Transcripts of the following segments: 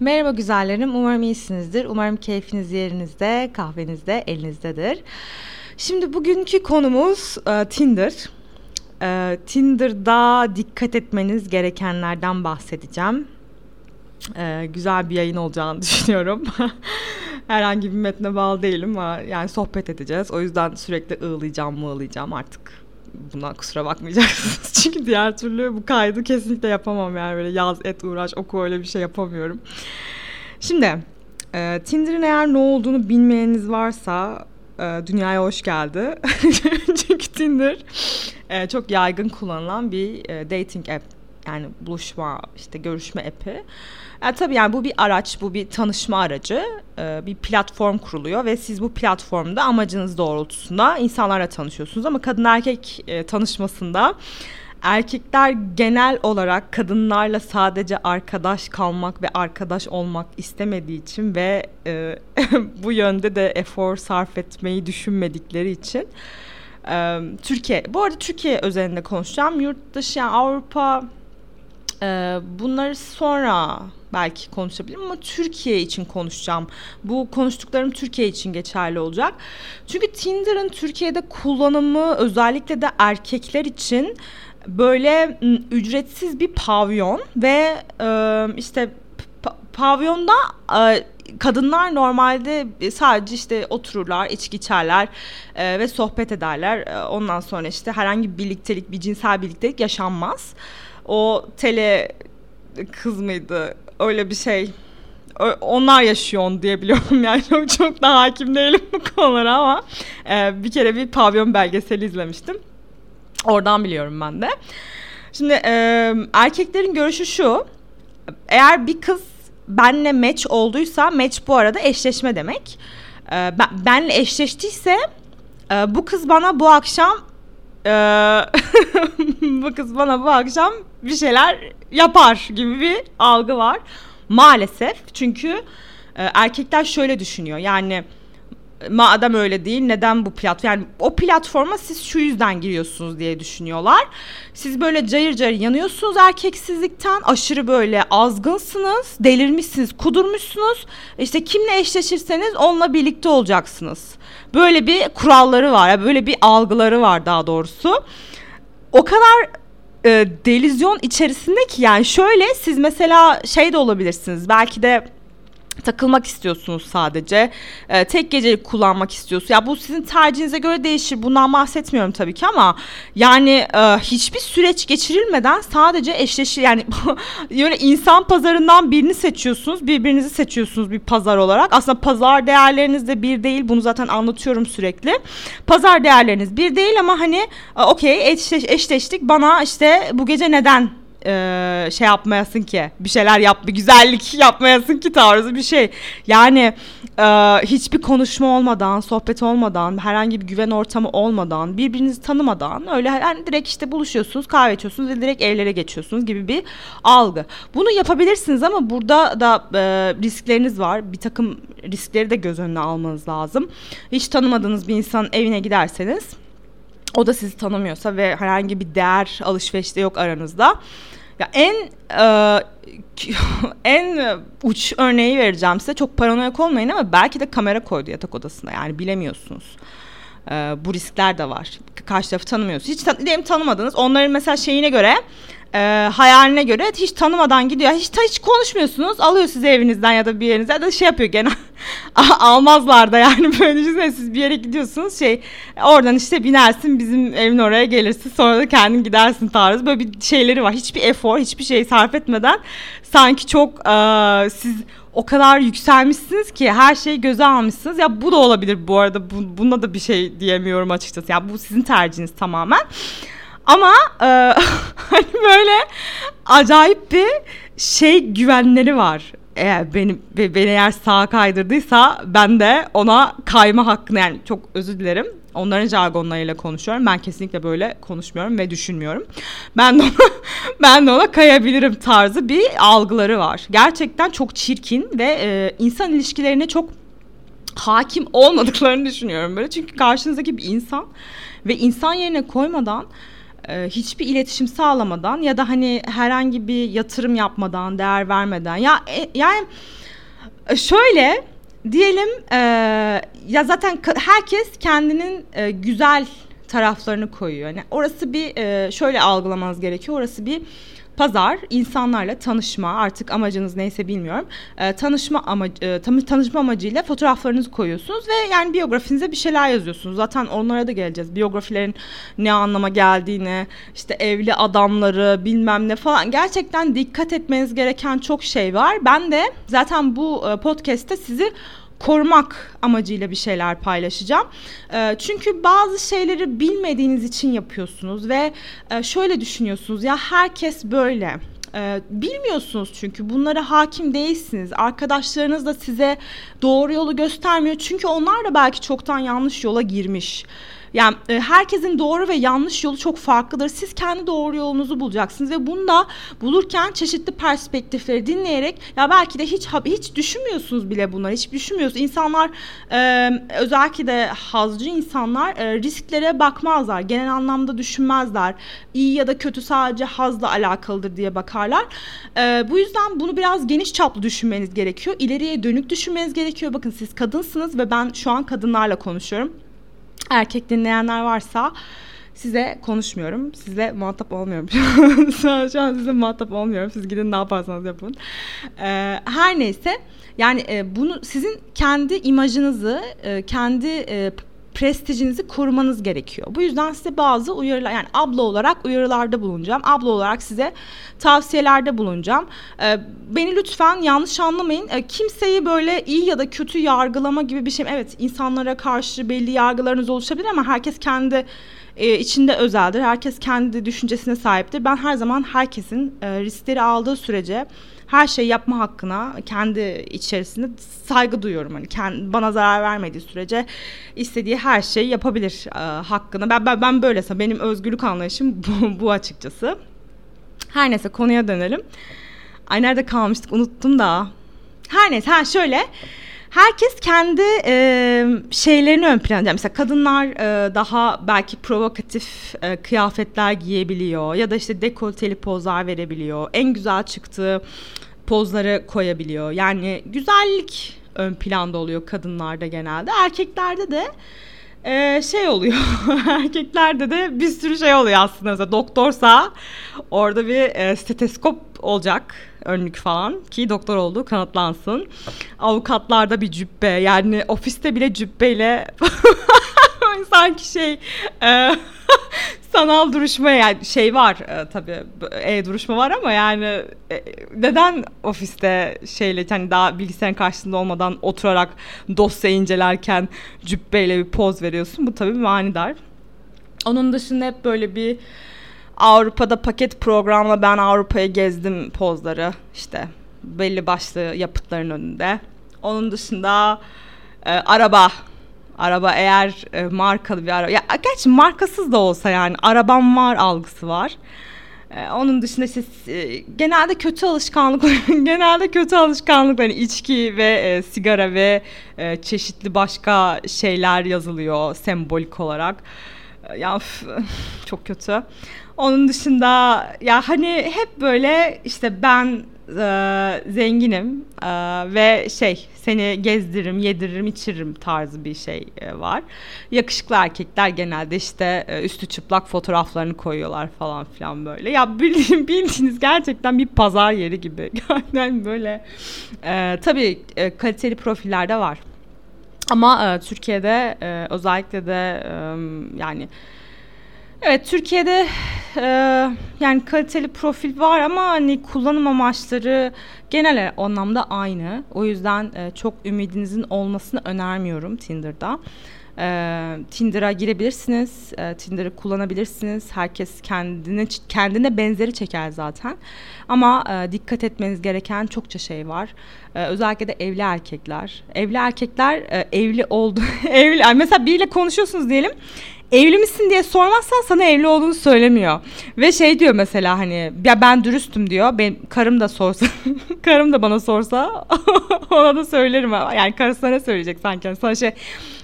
Merhaba güzellerim, umarım iyisinizdir. Umarım keyfiniz yerinizde, kahvenizde, elinizdedir. Şimdi bugünkü konumuz e, Tinder. E, Tinder'da dikkat etmeniz gerekenlerden bahsedeceğim. E, güzel bir yayın olacağını düşünüyorum. Herhangi bir metne bağlı değilim ama yani sohbet edeceğiz. O yüzden sürekli ığlayacağım, mığlayacağım artık buna kusura bakmayacaksınız. Çünkü diğer türlü bu kaydı kesinlikle yapamam yani böyle yaz et uğraş oku öyle bir şey yapamıyorum. Şimdi e, Tinder'ın eğer ne olduğunu bilmeyeniniz varsa e, dünyaya hoş geldi. Çünkü Tinder e, çok yaygın kullanılan bir e, dating app yani buluşma işte görüşme app'i. Yani tabii yani bu bir araç, bu bir tanışma aracı. Ee, bir platform kuruluyor ve siz bu platformda amacınız doğrultusunda insanlarla tanışıyorsunuz. Ama kadın erkek e, tanışmasında erkekler genel olarak kadınlarla sadece arkadaş kalmak ve arkadaş olmak istemediği için ve e, bu yönde de efor sarf etmeyi düşünmedikleri için e, Türkiye, bu arada Türkiye özelinde konuşacağım. Yurt dışı yani Avrupa e, bunları sonra belki konuşabilirim ama Türkiye için konuşacağım. Bu konuştuklarım Türkiye için geçerli olacak. Çünkü Tinder'ın Türkiye'de kullanımı özellikle de erkekler için böyle ücretsiz bir pavyon ve e, işte pavyonda e, kadınlar normalde sadece işte otururlar, içki içerler e, ve sohbet ederler. E, ondan sonra işte herhangi bir birliktelik, bir cinsel birliktelik yaşanmaz. O tele kız mıydı? öyle bir şey onlar yaşıyor onu diyebiliyorum yani çok çok da hakim değilim bu konulara ama e, bir kere bir pavyon belgeseli izlemiştim. Oradan biliyorum ben de. Şimdi e, erkeklerin görüşü şu. Eğer bir kız benle match olduysa match bu arada eşleşme demek. E, ben, benle eşleştiyse e, bu kız bana bu akşam e, bu kız bana bu akşam bir şeyler yapar gibi bir algı var. Maalesef çünkü e, erkekler şöyle düşünüyor. Yani madem öyle değil neden bu platform yani o platforma siz şu yüzden giriyorsunuz diye düşünüyorlar. Siz böyle cayır cayır yanıyorsunuz erkeksizlikten aşırı böyle azgınsınız delirmişsiniz kudurmuşsunuz işte kimle eşleşirseniz onunla birlikte olacaksınız. Böyle bir kuralları var böyle bir algıları var daha doğrusu. O kadar e, delizyon içerisinde ki yani şöyle siz mesela şey de olabilirsiniz belki de takılmak istiyorsunuz sadece. Ee, tek gecelik kullanmak istiyorsunuz. Ya bu sizin tercihinize göre değişir. Bundan bahsetmiyorum tabii ki ama yani e, hiçbir süreç geçirilmeden sadece eşleşir yani böyle insan pazarından birini seçiyorsunuz. Birbirinizi seçiyorsunuz bir pazar olarak. Aslında pazar değerleriniz de bir değil. Bunu zaten anlatıyorum sürekli. Pazar değerleriniz bir değil ama hani e, okey eşleş, eşleştik. Bana işte bu gece neden e, şey yapmayasın ki bir şeyler yap bir güzellik yapmayasın ki tarzı bir şey. Yani e, hiçbir konuşma olmadan sohbet olmadan herhangi bir güven ortamı olmadan birbirinizi tanımadan öyle yani direkt işte buluşuyorsunuz kahve içiyorsunuz ve direkt evlere geçiyorsunuz gibi bir algı. Bunu yapabilirsiniz ama burada da e, riskleriniz var. Bir takım riskleri de göz önüne almanız lazım. Hiç tanımadığınız bir insanın evine giderseniz o da sizi tanımıyorsa ve herhangi bir değer alışverişte yok aranızda. Ya en e, en uç örneği vereceğim size. Çok paranoyak olmayın ama belki de kamera koydu yatak odasına. Yani bilemiyorsunuz. E, bu riskler de var. Karşı tarafı tanımıyorsunuz. Hiç tan tanımadınız. Onların mesela şeyine göre e, hayaline göre hiç tanımadan gidiyor. Hiç hiç konuşmuyorsunuz. Alıyor sizi evinizden ya da bir yerinize ya da şey yapıyor gene almazlar da yani böyle düşünsene siz bir yere gidiyorsunuz şey oradan işte binersin bizim evin oraya gelirsin sonra da kendin gidersin tarzı böyle bir şeyleri var. Hiçbir efor hiçbir şey sarf etmeden sanki çok e, siz o kadar yükselmişsiniz ki her şeyi göze almışsınız. Ya bu da olabilir bu arada. Bu, buna da bir şey diyemiyorum açıkçası. Ya bu sizin tercihiniz tamamen. Ama e, hani böyle acayip bir şey güvenleri var. Eğer beni, beni eğer sağa kaydırdıysa ben de ona kayma hakkını yani çok özür dilerim. Onların jargonlarıyla konuşuyorum. Ben kesinlikle böyle konuşmuyorum ve düşünmüyorum. Ben de ona, ben de ona kayabilirim tarzı bir algıları var. Gerçekten çok çirkin ve e, insan ilişkilerine çok hakim olmadıklarını düşünüyorum böyle. Çünkü karşınızdaki bir insan ve insan yerine koymadan hiçbir iletişim sağlamadan ya da hani herhangi bir yatırım yapmadan, değer vermeden ya e, yani e, şöyle diyelim e, ya zaten herkes kendinin e, güzel taraflarını koyuyor. Yani orası bir e, şöyle algılamanız gerekiyor. Orası bir pazar insanlarla tanışma artık amacınız neyse bilmiyorum. E, tanışma amacı e, tanışma amacıyla fotoğraflarınızı koyuyorsunuz ve yani biyografinize bir şeyler yazıyorsunuz. Zaten onlara da geleceğiz. Biyografilerin ne anlama geldiğini, işte evli adamları, bilmem ne falan. Gerçekten dikkat etmeniz gereken çok şey var. Ben de zaten bu e, podcast'te sizi korumak amacıyla bir şeyler paylaşacağım. E, çünkü bazı şeyleri bilmediğiniz için yapıyorsunuz ve e, şöyle düşünüyorsunuz ya herkes böyle. E, bilmiyorsunuz çünkü bunlara hakim değilsiniz. Arkadaşlarınız da size doğru yolu göstermiyor. Çünkü onlar da belki çoktan yanlış yola girmiş. Yani e, herkesin doğru ve yanlış yolu çok farklıdır. Siz kendi doğru yolunuzu bulacaksınız ve bunda bulurken çeşitli perspektifleri dinleyerek ya belki de hiç hiç düşünmüyorsunuz bile bunları. Hiç düşünmüyorsunuz. İnsanlar e, özellikle de hazcı insanlar e, risklere bakmazlar. Genel anlamda düşünmezler. İyi ya da kötü sadece hazla alakalıdır diye bakarlar. E, bu yüzden bunu biraz geniş çaplı düşünmeniz gerekiyor. İleriye dönük düşünmeniz gerekiyor. Bakın siz kadınsınız ve ben şu an kadınlarla konuşuyorum erkek dinleyenler varsa size konuşmuyorum. Size muhatap olmuyorum. şu an size muhatap olmuyorum. Siz gidin ne yaparsanız yapın. Ee, her neyse yani e, bunu sizin kendi imajınızı, e, kendi e, prestijinizi korumanız gerekiyor. Bu yüzden size bazı uyarılar yani abla olarak uyarılarda bulunacağım. Abla olarak size tavsiyelerde bulunacağım. Ee, beni lütfen yanlış anlamayın. Ee, kimseyi böyle iyi ya da kötü yargılama gibi bir şey. Evet insanlara karşı belli yargılarınız oluşabilir ama herkes kendi e, içinde özeldir. Herkes kendi düşüncesine sahiptir. Ben her zaman herkesin e, riskleri aldığı sürece her şey yapma hakkına kendi içerisinde saygı duyuyorum. Hani kendi, bana zarar vermediği sürece istediği her şeyi yapabilir e, hakkını. Ben, ben ben böylese benim özgürlük anlayışım bu, bu açıkçası. Her neyse konuya dönelim. Ay nerede kalmıştık unuttum da. Her neyse ha şöyle herkes kendi e, şeylerini ön plana yani mesela kadınlar e, daha belki provokatif e, kıyafetler giyebiliyor ya da işte dekolteli pozlar verebiliyor. En güzel çıktığı pozları koyabiliyor. Yani güzellik ön planda oluyor kadınlarda genelde. Erkeklerde de e, şey oluyor. Erkeklerde de bir sürü şey oluyor aslında. Mesela doktorsa orada bir e, steteskop olacak önlük falan ki doktor olduğu kanıtlansın. Avukatlarda bir cübbe yani ofiste bile cübbeyle sanki şey e, sanal duruşma yani şey var e, tabii e duruşma var ama yani e, neden ofiste şeyle hani daha bilgisayarın karşısında olmadan oturarak dosya incelerken cübbeyle bir poz veriyorsun bu tabii manidar. Onun dışında hep böyle bir Avrupa'da paket programla ben Avrupa'yı gezdim pozları işte belli başlı yapıtların önünde. Onun dışında e, araba araba eğer e, markalı bir araba ya gerçi markasız da olsa yani arabam var algısı var. Ee, onun dışında işte e, genelde kötü alışkanlık genelde kötü alışkanlık hani içki ve e, sigara ve e, çeşitli başka şeyler yazılıyor sembolik olarak. E, ya çok kötü. Onun dışında ya hani hep böyle işte ben e, zenginim e, ve şey seni gezdiririm, yediririm, içiririm tarzı bir şey e, var. Yakışıklı erkekler genelde işte e, üstü çıplak fotoğraflarını koyuyorlar falan filan böyle. Ya bildiğiniz gerçekten bir pazar yeri gibi. Yani böyle e, tabii e, kaliteli profillerde var. Ama Türkiye'de özellikle de yani Evet Türkiye'de e, yani kaliteli profil var ama hani kullanım amaçları genel anlamda aynı. O yüzden e, çok ümidinizin olmasını önermiyorum Tinder'da. E, Tinder'a girebilirsiniz, e, Tinder'ı kullanabilirsiniz. Herkes kendine kendine benzeri çeker zaten. Ama e, dikkat etmeniz gereken çokça şey var. E, özellikle de evli erkekler. Evli erkekler e, evli oldu, evli. Mesela biriyle konuşuyorsunuz diyelim evli misin diye sormazsan sana evli olduğunu söylemiyor. Ve şey diyor mesela hani ya ben dürüstüm diyor. Benim karım da sorsa karım da bana sorsa ona da söylerim. Yani karısına ne söyleyecek sanki? Sana şey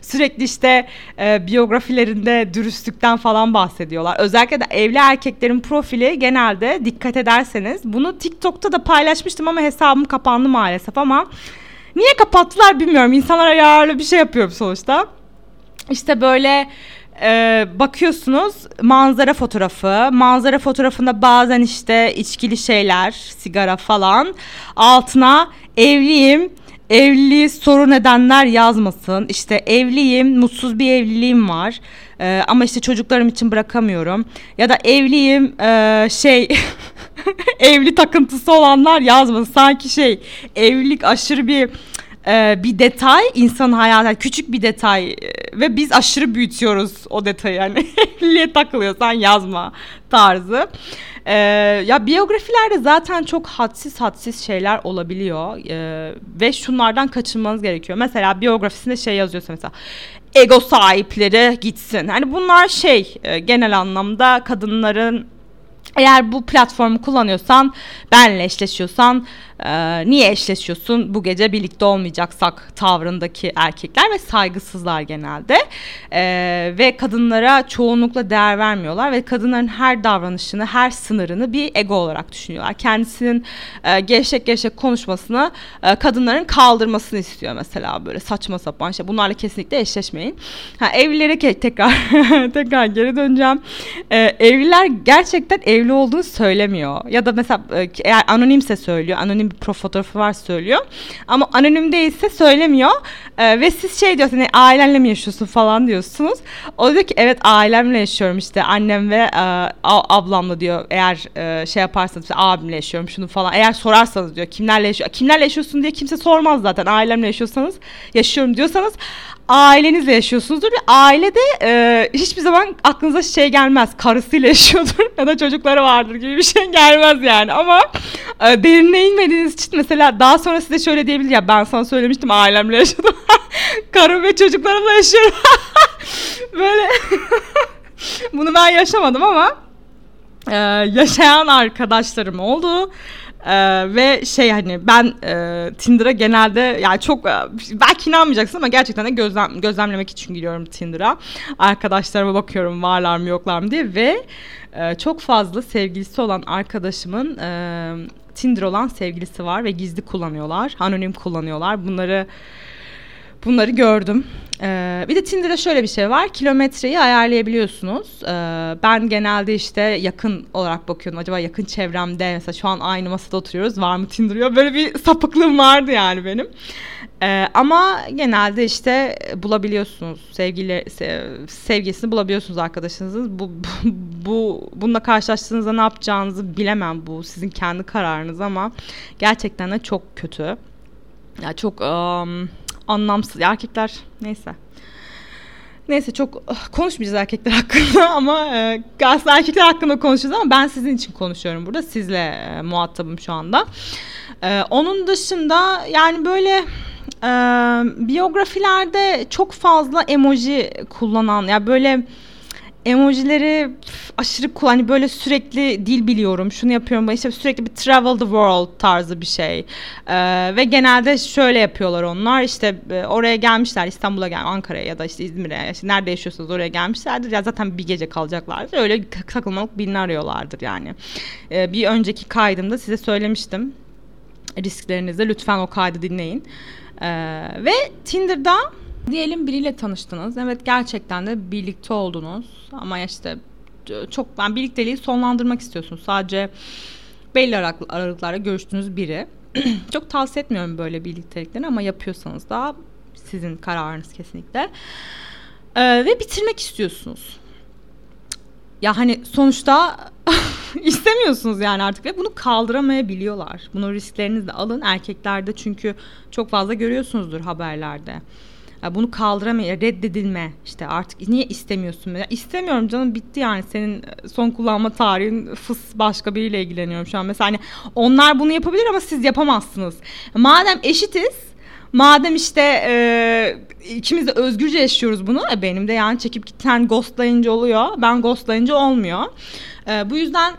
sürekli işte e, biyografilerinde dürüstlükten falan bahsediyorlar. Özellikle de evli erkeklerin profili genelde dikkat ederseniz bunu TikTok'ta da paylaşmıştım ama hesabım kapandı maalesef ama niye kapattılar bilmiyorum. İnsanlara yararlı bir şey yapıyorum sonuçta. İşte böyle e, bakıyorsunuz manzara fotoğrafı. Manzara fotoğrafında bazen işte içkili şeyler, sigara falan. Altına evliyim evliliği sorun edenler yazmasın. İşte evliyim, mutsuz bir evliliğim var. Ee, ama işte çocuklarım için bırakamıyorum. Ya da evliyim, e, şey evli takıntısı olanlar yazmasın. Sanki şey evlilik aşırı bir e, bir detay insan hayatı küçük bir detay e, ve biz aşırı büyütüyoruz o detayı yani evliliğe takılıyorsan yazma tarzı. Ee, ya biyografilerde zaten çok hadsiz hadsiz şeyler olabiliyor ee, ve şunlardan kaçınmanız gerekiyor. Mesela biyografisinde şey yazıyorsa mesela ego sahipleri gitsin. Hani bunlar şey e, genel anlamda kadınların eğer bu platformu kullanıyorsan, benle eşleşiyorsan e, niye eşleşiyorsun? Bu gece birlikte olmayacaksak tavrındaki erkekler ve saygısızlar genelde. E, ve kadınlara çoğunlukla değer vermiyorlar ve kadınların her davranışını her sınırını bir ego olarak düşünüyorlar. Kendisinin e, gevşek gevşek konuşmasını e, kadınların kaldırmasını istiyor mesela böyle saçma sapan şey. Bunlarla kesinlikle eşleşmeyin. Ha, evlilere tekrar tekrar geri döneceğim. E, evliler gerçekten evli olduğunu söylemiyor ya da mesela e, eğer anonimse söylüyor anonim bir fotoğrafı var söylüyor. Ama anonim değilse söylemiyor. Ee, ve siz şey diyorsunuz hani ailenle mi yaşıyorsun falan diyorsunuz. O diyor ki evet ailemle yaşıyorum işte annem ve e, ablamla diyor. Eğer e, şey yaparsanız işte, abimle yaşıyorum şunu falan. Eğer sorarsanız diyor kimlerle yaşıyor kimlerle yaşıyorsun diye kimse sormaz zaten. Ailemle yaşıyorsanız yaşıyorum diyorsanız ailenizle yaşıyorsunuzdur ve ailede e, hiçbir zaman aklınıza şey gelmez. Karısıyla yaşıyordur ya da çocukları vardır gibi bir şey gelmez yani. Ama e, derine inmediğiniz için mesela daha sonra size şöyle diyebilir ya ben sana söylemiştim ailemle yaşadım. Karım ve çocuklarımla yaşıyorum. Böyle bunu ben yaşamadım ama e, yaşayan arkadaşlarım oldu. Ee, ve şey hani ben e, Tinder'a genelde yani çok e, belki inanmayacaksın ama gerçekten de gözlem, gözlemlemek için giriyorum Tinder'a. Arkadaşlarıma bakıyorum varlar mı yoklar mı diye ve e, çok fazla sevgilisi olan arkadaşımın e, Tinder olan sevgilisi var ve gizli kullanıyorlar. Anonim kullanıyorlar. Bunları Bunları gördüm. Ee, bir de Tinder'da şöyle bir şey var. Kilometreyi ayarlayabiliyorsunuz. Ee, ben genelde işte yakın olarak bakıyordum. Acaba yakın çevremde mesela şu an aynı masada oturuyoruz. Var mı Tinder Böyle bir sapıklığım vardı yani benim. Ee, ama genelde işte bulabiliyorsunuz. Sevgili sevgisini bulabiliyorsunuz arkadaşınızın. Bu, bu, bu bununla karşılaştığınızda ne yapacağınızı bilemem. Bu sizin kendi kararınız ama gerçekten de çok kötü. Ya yani çok um, anlamsız. Erkekler neyse. Neyse çok ah, konuşmayacağız erkekler hakkında ama e, aslında erkekler hakkında konuşacağız ama ben sizin için konuşuyorum burada. Sizle e, muhatabım şu anda. E, onun dışında yani böyle e, biyografilerde çok fazla emoji kullanan ya yani böyle emojileri aşırı cool. Hani böyle sürekli dil biliyorum. Şunu yapıyorum. İşte sürekli bir travel the world tarzı bir şey. Ee, ve genelde şöyle yapıyorlar onlar. İşte e, oraya gelmişler. İstanbul'a gel, Ankara'ya ya da işte İzmir'e. İşte nerede yaşıyorsanız oraya gelmişlerdir. Ya zaten bir gece kalacaklardır. Öyle takılmalık birini arıyorlardır yani. Ee, bir önceki kaydımda size söylemiştim. Risklerinizde lütfen o kaydı dinleyin. Ee, ve Tinder'da Diyelim biriyle tanıştınız. Evet gerçekten de birlikte oldunuz. Ama işte çok ben birlikteliği sonlandırmak istiyorsunuz. Sadece belli aralıklarla görüştüğünüz biri. çok tavsiye etmiyorum böyle birlikteliklerini ama yapıyorsanız da sizin kararınız kesinlikle. Ee, ve bitirmek istiyorsunuz. Ya hani sonuçta istemiyorsunuz yani artık ve bunu kaldıramayabiliyorlar. Bunun risklerini de alın erkeklerde çünkü çok fazla görüyorsunuzdur haberlerde bunu kaldıramıyor reddedilme işte artık niye istemiyorsun ya istemiyorum canım bitti yani senin e, son kullanma tarihin fıs başka biriyle ilgileniyorum şu an mesela hani onlar bunu yapabilir ama siz yapamazsınız madem eşitiz madem işte e, ikimiz de özgürce yaşıyoruz bunu. E, benim de yani çekip gitten ghostlayınca oluyor. Ben ghostlayınca olmuyor. E, bu yüzden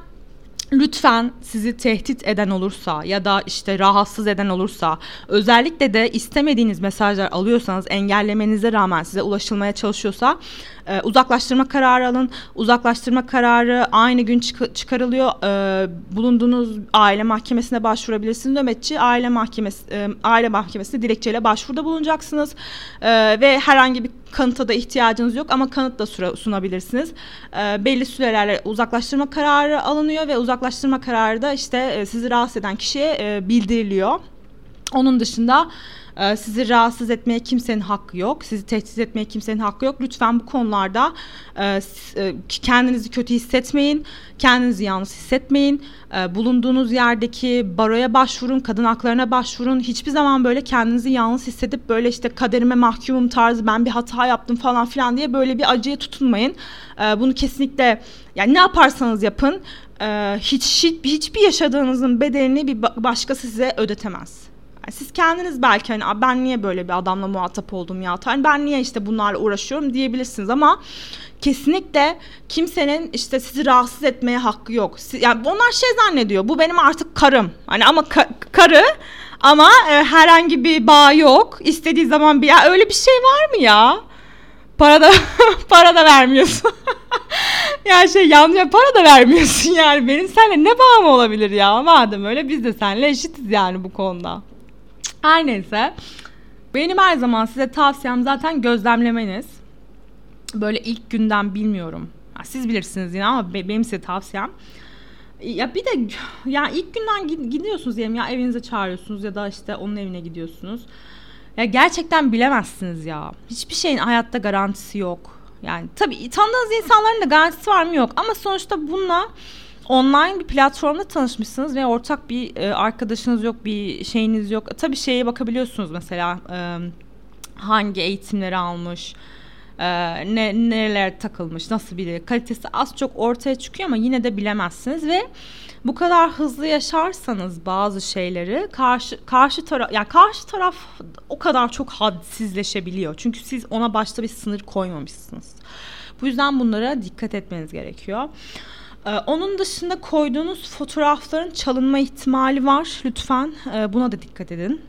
lütfen sizi tehdit eden olursa ya da işte rahatsız eden olursa özellikle de istemediğiniz mesajlar alıyorsanız engellemenize rağmen size ulaşılmaya çalışıyorsa e, uzaklaştırma kararı alın. Uzaklaştırma kararı aynı gün çık- çıkarılıyor. E, bulunduğunuz aile mahkemesine başvurabilirsiniz. Nöbetçi aile mahkemesi e, aile mahkemesine dilekçeyle başvuruda bulunacaksınız. E, ve herhangi bir kanıta da ihtiyacınız yok ama kanıt da sunabilirsiniz. E, belli sürelerle uzaklaştırma kararı alınıyor ve uzaklaştırma kararı da işte e, sizi rahatsız eden kişiye e, bildiriliyor. Onun dışında ee, sizi rahatsız etmeye kimsenin hakkı yok. Sizi tehdit etmeye kimsenin hakkı yok. Lütfen bu konularda e, e, kendinizi kötü hissetmeyin. Kendinizi yalnız hissetmeyin. E, bulunduğunuz yerdeki baroya başvurun, kadın haklarına başvurun. Hiçbir zaman böyle kendinizi yalnız hissedip böyle işte kaderime mahkumum tarzı ben bir hata yaptım falan filan diye böyle bir acıya tutunmayın. Bunu kesinlikle yani ne yaparsanız yapın hiç, hiç hiçbir yaşadığınızın bedelini bir başkası size ödetemez. Siz kendiniz belki hani ben niye böyle bir adamla muhatap oldum ya? Hani ben niye işte bunlarla uğraşıyorum diyebilirsiniz ama kesinlikle kimsenin işte sizi rahatsız etmeye hakkı yok. Siz, yani onlar şey zannediyor. Bu benim artık karım. Hani ama ka- karı ama e, herhangi bir bağ yok. İstediği zaman bir ya öyle bir şey var mı ya? Para da para da vermiyorsun. ya şey yanlış para da vermiyorsun yani. Benim seninle ne bağım olabilir ya? Madem öyle biz de seninle eşitiz yani bu konuda. Her neyse. Benim her zaman size tavsiyem zaten gözlemlemeniz. Böyle ilk günden bilmiyorum. siz bilirsiniz yine ama benim size tavsiyem. Ya bir de ya ilk günden gidiyorsunuz diyelim ya evinize çağırıyorsunuz ya da işte onun evine gidiyorsunuz. Ya gerçekten bilemezsiniz ya. Hiçbir şeyin hayatta garantisi yok. Yani tabii tanıdığınız insanların da garantisi var mı yok ama sonuçta bununla online bir platformda tanışmışsınız ve ortak bir e, arkadaşınız yok, bir şeyiniz yok. Tabii şeye bakabiliyorsunuz mesela e, hangi eğitimleri almış, e, ne nereler takılmış, nasıl biri, kalitesi az çok ortaya çıkıyor ama yine de bilemezsiniz ve bu kadar hızlı yaşarsanız bazı şeyleri karşı karşı taraf yani karşı taraf o kadar çok hadsizleşebiliyor. Çünkü siz ona başta bir sınır koymamışsınız. Bu yüzden bunlara dikkat etmeniz gerekiyor. Ee, onun dışında koyduğunuz fotoğrafların çalınma ihtimali var. Lütfen e, buna da dikkat edin.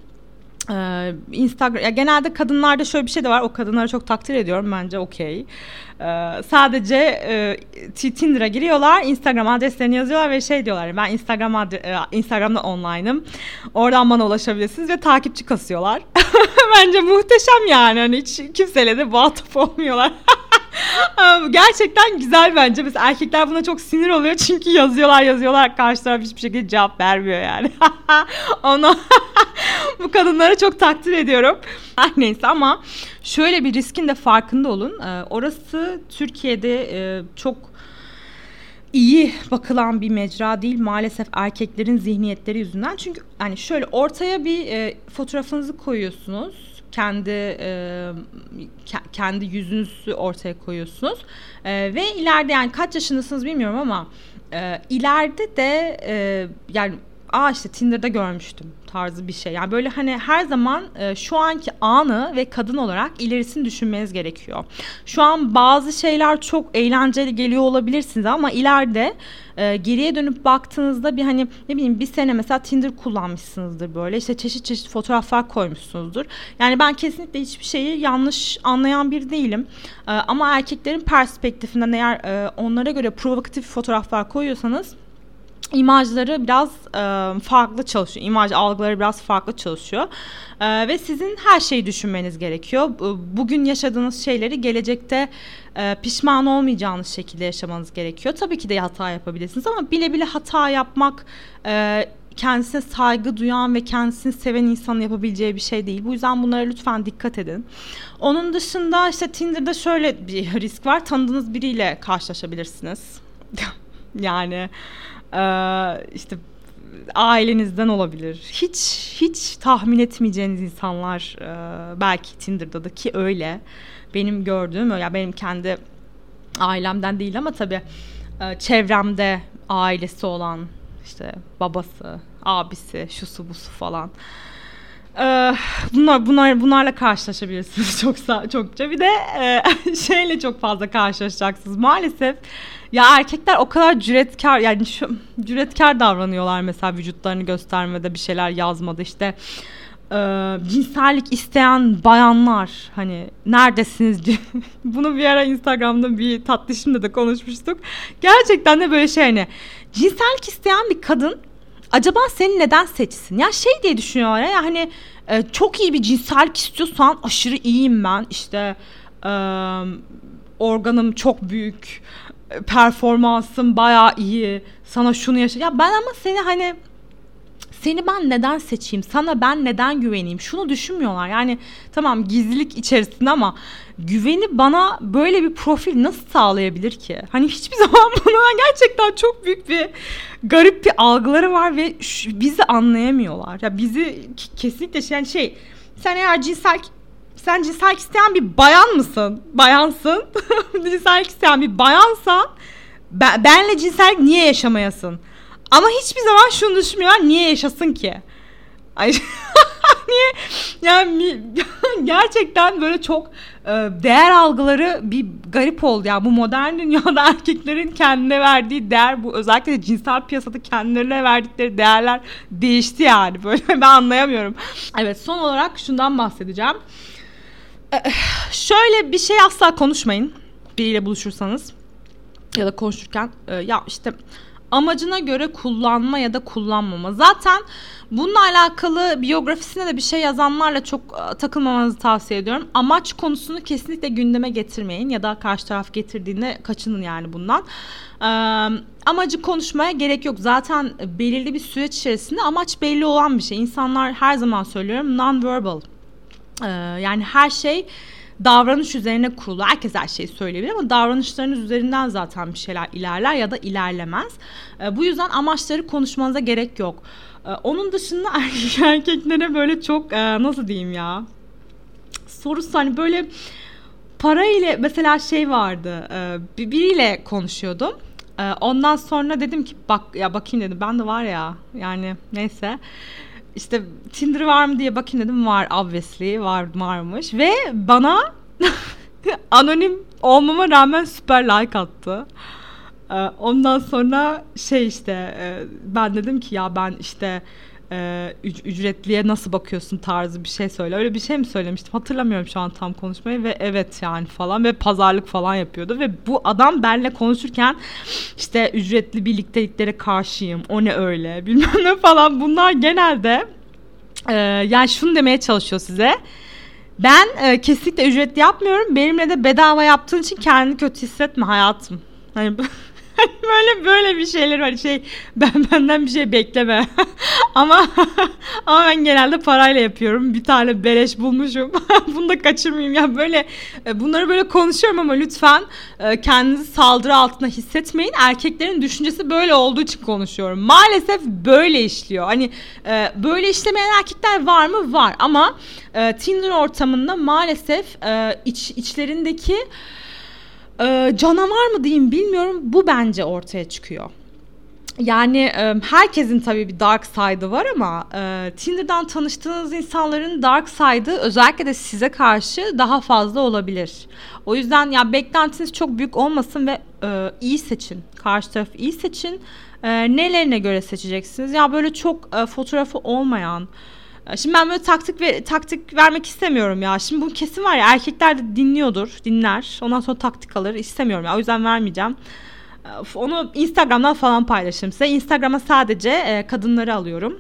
Ee, Instagram ya genelde kadınlarda şöyle bir şey de var. O kadınları çok takdir ediyorum bence okey. Ee, sadece e, Tinder'a giriyorlar, Instagram adreslerini yazıyorlar ve şey diyorlar. Ben Instagram adre- e, Instagram'da online'ım. Oradan bana ulaşabilirsiniz ve takipçi kasıyorlar. bence muhteşem yani. Hani hiç kimseyle de muhatap olmuyorlar. Gerçekten güzel bence. Mesela erkekler buna çok sinir oluyor çünkü yazıyorlar yazıyorlar karşı taraf hiçbir şekilde cevap vermiyor yani. Onu bu kadınları çok takdir ediyorum. Her neyse ama şöyle bir riskin de farkında olun. Ee, orası Türkiye'de e, çok iyi bakılan bir mecra değil maalesef erkeklerin zihniyetleri yüzünden. Çünkü hani şöyle ortaya bir e, fotoğrafınızı koyuyorsunuz kendi e, kendi yüzünüzü ortaya koyuyorsunuz. E, ve ileride yani kaç yaşındasınız bilmiyorum ama e, ileride de yani aa işte Tinder'da görmüştüm tarzı bir şey. Yani böyle hani her zaman e, şu anki anı ve kadın olarak ilerisini düşünmeniz gerekiyor. Şu an bazı şeyler çok eğlenceli geliyor olabilirsiniz ama ileride e, geriye dönüp baktığınızda bir hani ne bileyim bir sene mesela Tinder kullanmışsınızdır böyle işte çeşit çeşit fotoğraflar koymuşsunuzdur. Yani ben kesinlikle hiçbir şeyi yanlış anlayan bir değilim. E, ama erkeklerin perspektifinden eğer e, onlara göre provokatif fotoğraflar koyuyorsanız imajları biraz e, farklı çalışıyor. İmaj algıları biraz farklı çalışıyor. E, ve sizin her şeyi düşünmeniz gerekiyor. Bugün yaşadığınız şeyleri gelecekte e, pişman olmayacağınız şekilde yaşamanız gerekiyor. Tabii ki de hata yapabilirsiniz ama bile bile hata yapmak e, kendisine saygı duyan ve kendisini seven insanın yapabileceği bir şey değil. Bu yüzden bunlara lütfen dikkat edin. Onun dışında işte Tinder'da şöyle bir risk var. Tanıdığınız biriyle karşılaşabilirsiniz. yani ee, işte ailenizden olabilir. Hiç hiç tahmin etmeyeceğiniz insanlar e, belki Tinder'da da ki öyle. Benim gördüğüm ya benim kendi ailemden değil ama tabii e, çevremde ailesi olan işte babası, abisi, şusu busu falan. Ee, bunlar bunlar bunlarla karşılaşabilirsiniz çok çokça. Bir de e, şeyle çok fazla karşılaşacaksınız. Maalesef ya erkekler o kadar cüretkar yani şu, cüretkar davranıyorlar mesela vücutlarını göstermede bir şeyler yazmada işte e, cinsellik isteyen bayanlar hani neredesiniz bunu bir ara Instagram'da bir tatlışımda da konuşmuştuk. Gerçekten de böyle şey hani cinsellik isteyen bir kadın acaba seni neden seçsin? Ya şey diye düşünüyorlar ya hani e, çok iyi bir cinsellik istiyorsan aşırı iyiyim ben işte e, organım çok büyük performansım baya iyi sana şunu yaşa ya ben ama seni hani seni ben neden seçeyim? Sana ben neden güveneyim? Şunu düşünmüyorlar. Yani tamam gizlilik içerisinde ama güveni bana böyle bir profil nasıl sağlayabilir ki? Hani hiçbir zaman buna gerçekten çok büyük bir garip bir algıları var ve şu, bizi anlayamıyorlar. Ya bizi kesinlikle şey, yani şey sen eğer cinsel sen cinsel isteyen bir bayan mısın? Bayansın. cinsel isteyen bir bayansan ben, benle cinsel niye yaşamayasın? Ama hiçbir zaman şunu düşünmüyorlar. Niye yaşasın ki? Ay niye yani gerçekten böyle çok e, değer algıları bir garip oldu yani bu modern dünyada erkeklerin kendine verdiği değer bu özellikle de cinsel piyasada kendilerine verdikleri değerler değişti yani böyle ben anlayamıyorum. Evet son olarak şundan bahsedeceğim. Şöyle bir şey asla konuşmayın biriyle buluşursanız ya da konuşurken e, ya işte amacına göre kullanma ya da kullanmama. Zaten bununla alakalı biyografisine de bir şey yazanlarla çok e, takılmamanızı tavsiye ediyorum. Amaç konusunu kesinlikle gündeme getirmeyin ya da karşı taraf getirdiğinde kaçının yani bundan. Ee, amacı konuşmaya gerek yok. Zaten belirli bir süreç içerisinde amaç belli olan bir şey. İnsanlar her zaman söylüyorum non-verbal. Ee, yani her şey davranış üzerine kurulu. Herkes her şeyi söyleyebilir ama davranışlarınız üzerinden zaten bir şeyler ilerler ya da ilerlemez. E, bu yüzden amaçları konuşmanıza gerek yok. E, onun dışında erkek erkeklere böyle çok e, nasıl diyeyim ya sorusu hani böyle para ile mesela şey vardı e, biriyle konuşuyordum. E, ondan sonra dedim ki bak ya bakayım dedim ben de var ya yani neyse işte Tinder var mı diye bakayım dedim. Var obviously. Var varmış. Ve bana anonim olmama rağmen süper like attı. Ee, ondan sonra şey işte e, ben dedim ki ya ben işte e, ücretliye nasıl bakıyorsun tarzı bir şey söyle. Öyle bir şey mi söylemiştim hatırlamıyorum şu an tam konuşmayı ve evet yani falan ve pazarlık falan yapıyordu ve bu adam benle konuşurken işte ücretli birlikteliklere karşıyım o ne öyle bilmem ne falan bunlar genelde e, yani şunu demeye çalışıyor size. Ben e, kesinlikle ücretli yapmıyorum. Benimle de bedava yaptığın için kendini kötü hissetme hayatım. Hani böyle böyle bir şeyler var. Şey ben benden bir şey bekleme. Ama ama ben genelde parayla yapıyorum. Bir tane beleş bulmuşum. Bunu da kaçırmayayım. Ya böyle e, bunları böyle konuşuyorum ama lütfen e, kendinizi saldırı altında hissetmeyin. Erkeklerin düşüncesi böyle olduğu için konuşuyorum. Maalesef böyle işliyor. Hani e, böyle işlemeyen erkekler var mı? Var. Ama Tinder ortamında maalesef iç, içlerindeki e, canavar mı diyeyim bilmiyorum bu bence ortaya çıkıyor. Yani e, herkesin tabii bir dark side'ı var ama e, Tinder'dan tanıştığınız insanların dark side'ı özellikle de size karşı daha fazla olabilir. O yüzden ya beklentiniz çok büyük olmasın ve e, iyi seçin. Karşı tarafı iyi seçin. E, nelerine göre seçeceksiniz? Ya böyle çok e, fotoğrafı olmayan, Şimdi ben böyle taktik ve taktik vermek istemiyorum ya. Şimdi bu kesin var ya erkekler de dinliyordur, dinler. Ondan sonra taktik alır. İstemiyorum ya. O yüzden vermeyeceğim. Onu Instagram'dan falan paylaşırım size. Instagram'a sadece e, kadınları alıyorum.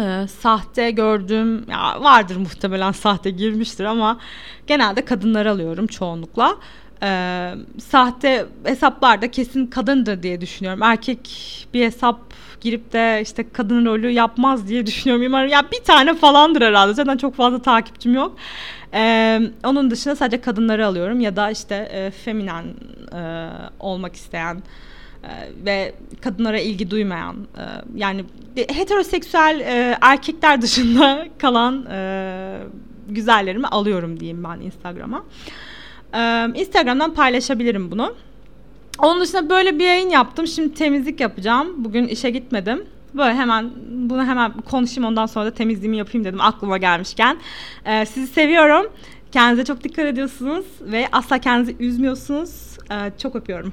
E, sahte gördüğüm ya vardır muhtemelen sahte girmiştir ama genelde kadınları alıyorum çoğunlukla. E, sahte hesaplarda kesin kadındır diye düşünüyorum. Erkek bir hesap girip de işte kadın rolü yapmaz diye düşünüyorum. Ya bir tane falandır herhalde. Zaten çok fazla takipçim yok. Ee, onun dışında sadece kadınları alıyorum ya da işte e, feminen e, olmak isteyen ve kadınlara ilgi duymayan yani heteroseksüel erkekler dışında kalan güzellerimi alıyorum diyeyim ben Instagram'a. Instagram'dan paylaşabilirim bunu. Onun dışında böyle bir yayın yaptım. Şimdi temizlik yapacağım. Bugün işe gitmedim. Böyle hemen bunu hemen konuşayım ondan sonra da temizliğimi yapayım dedim aklıma gelmişken. Ee, sizi seviyorum. Kendinize çok dikkat ediyorsunuz ve asla kendinizi üzmüyorsunuz. Ee, çok öpüyorum.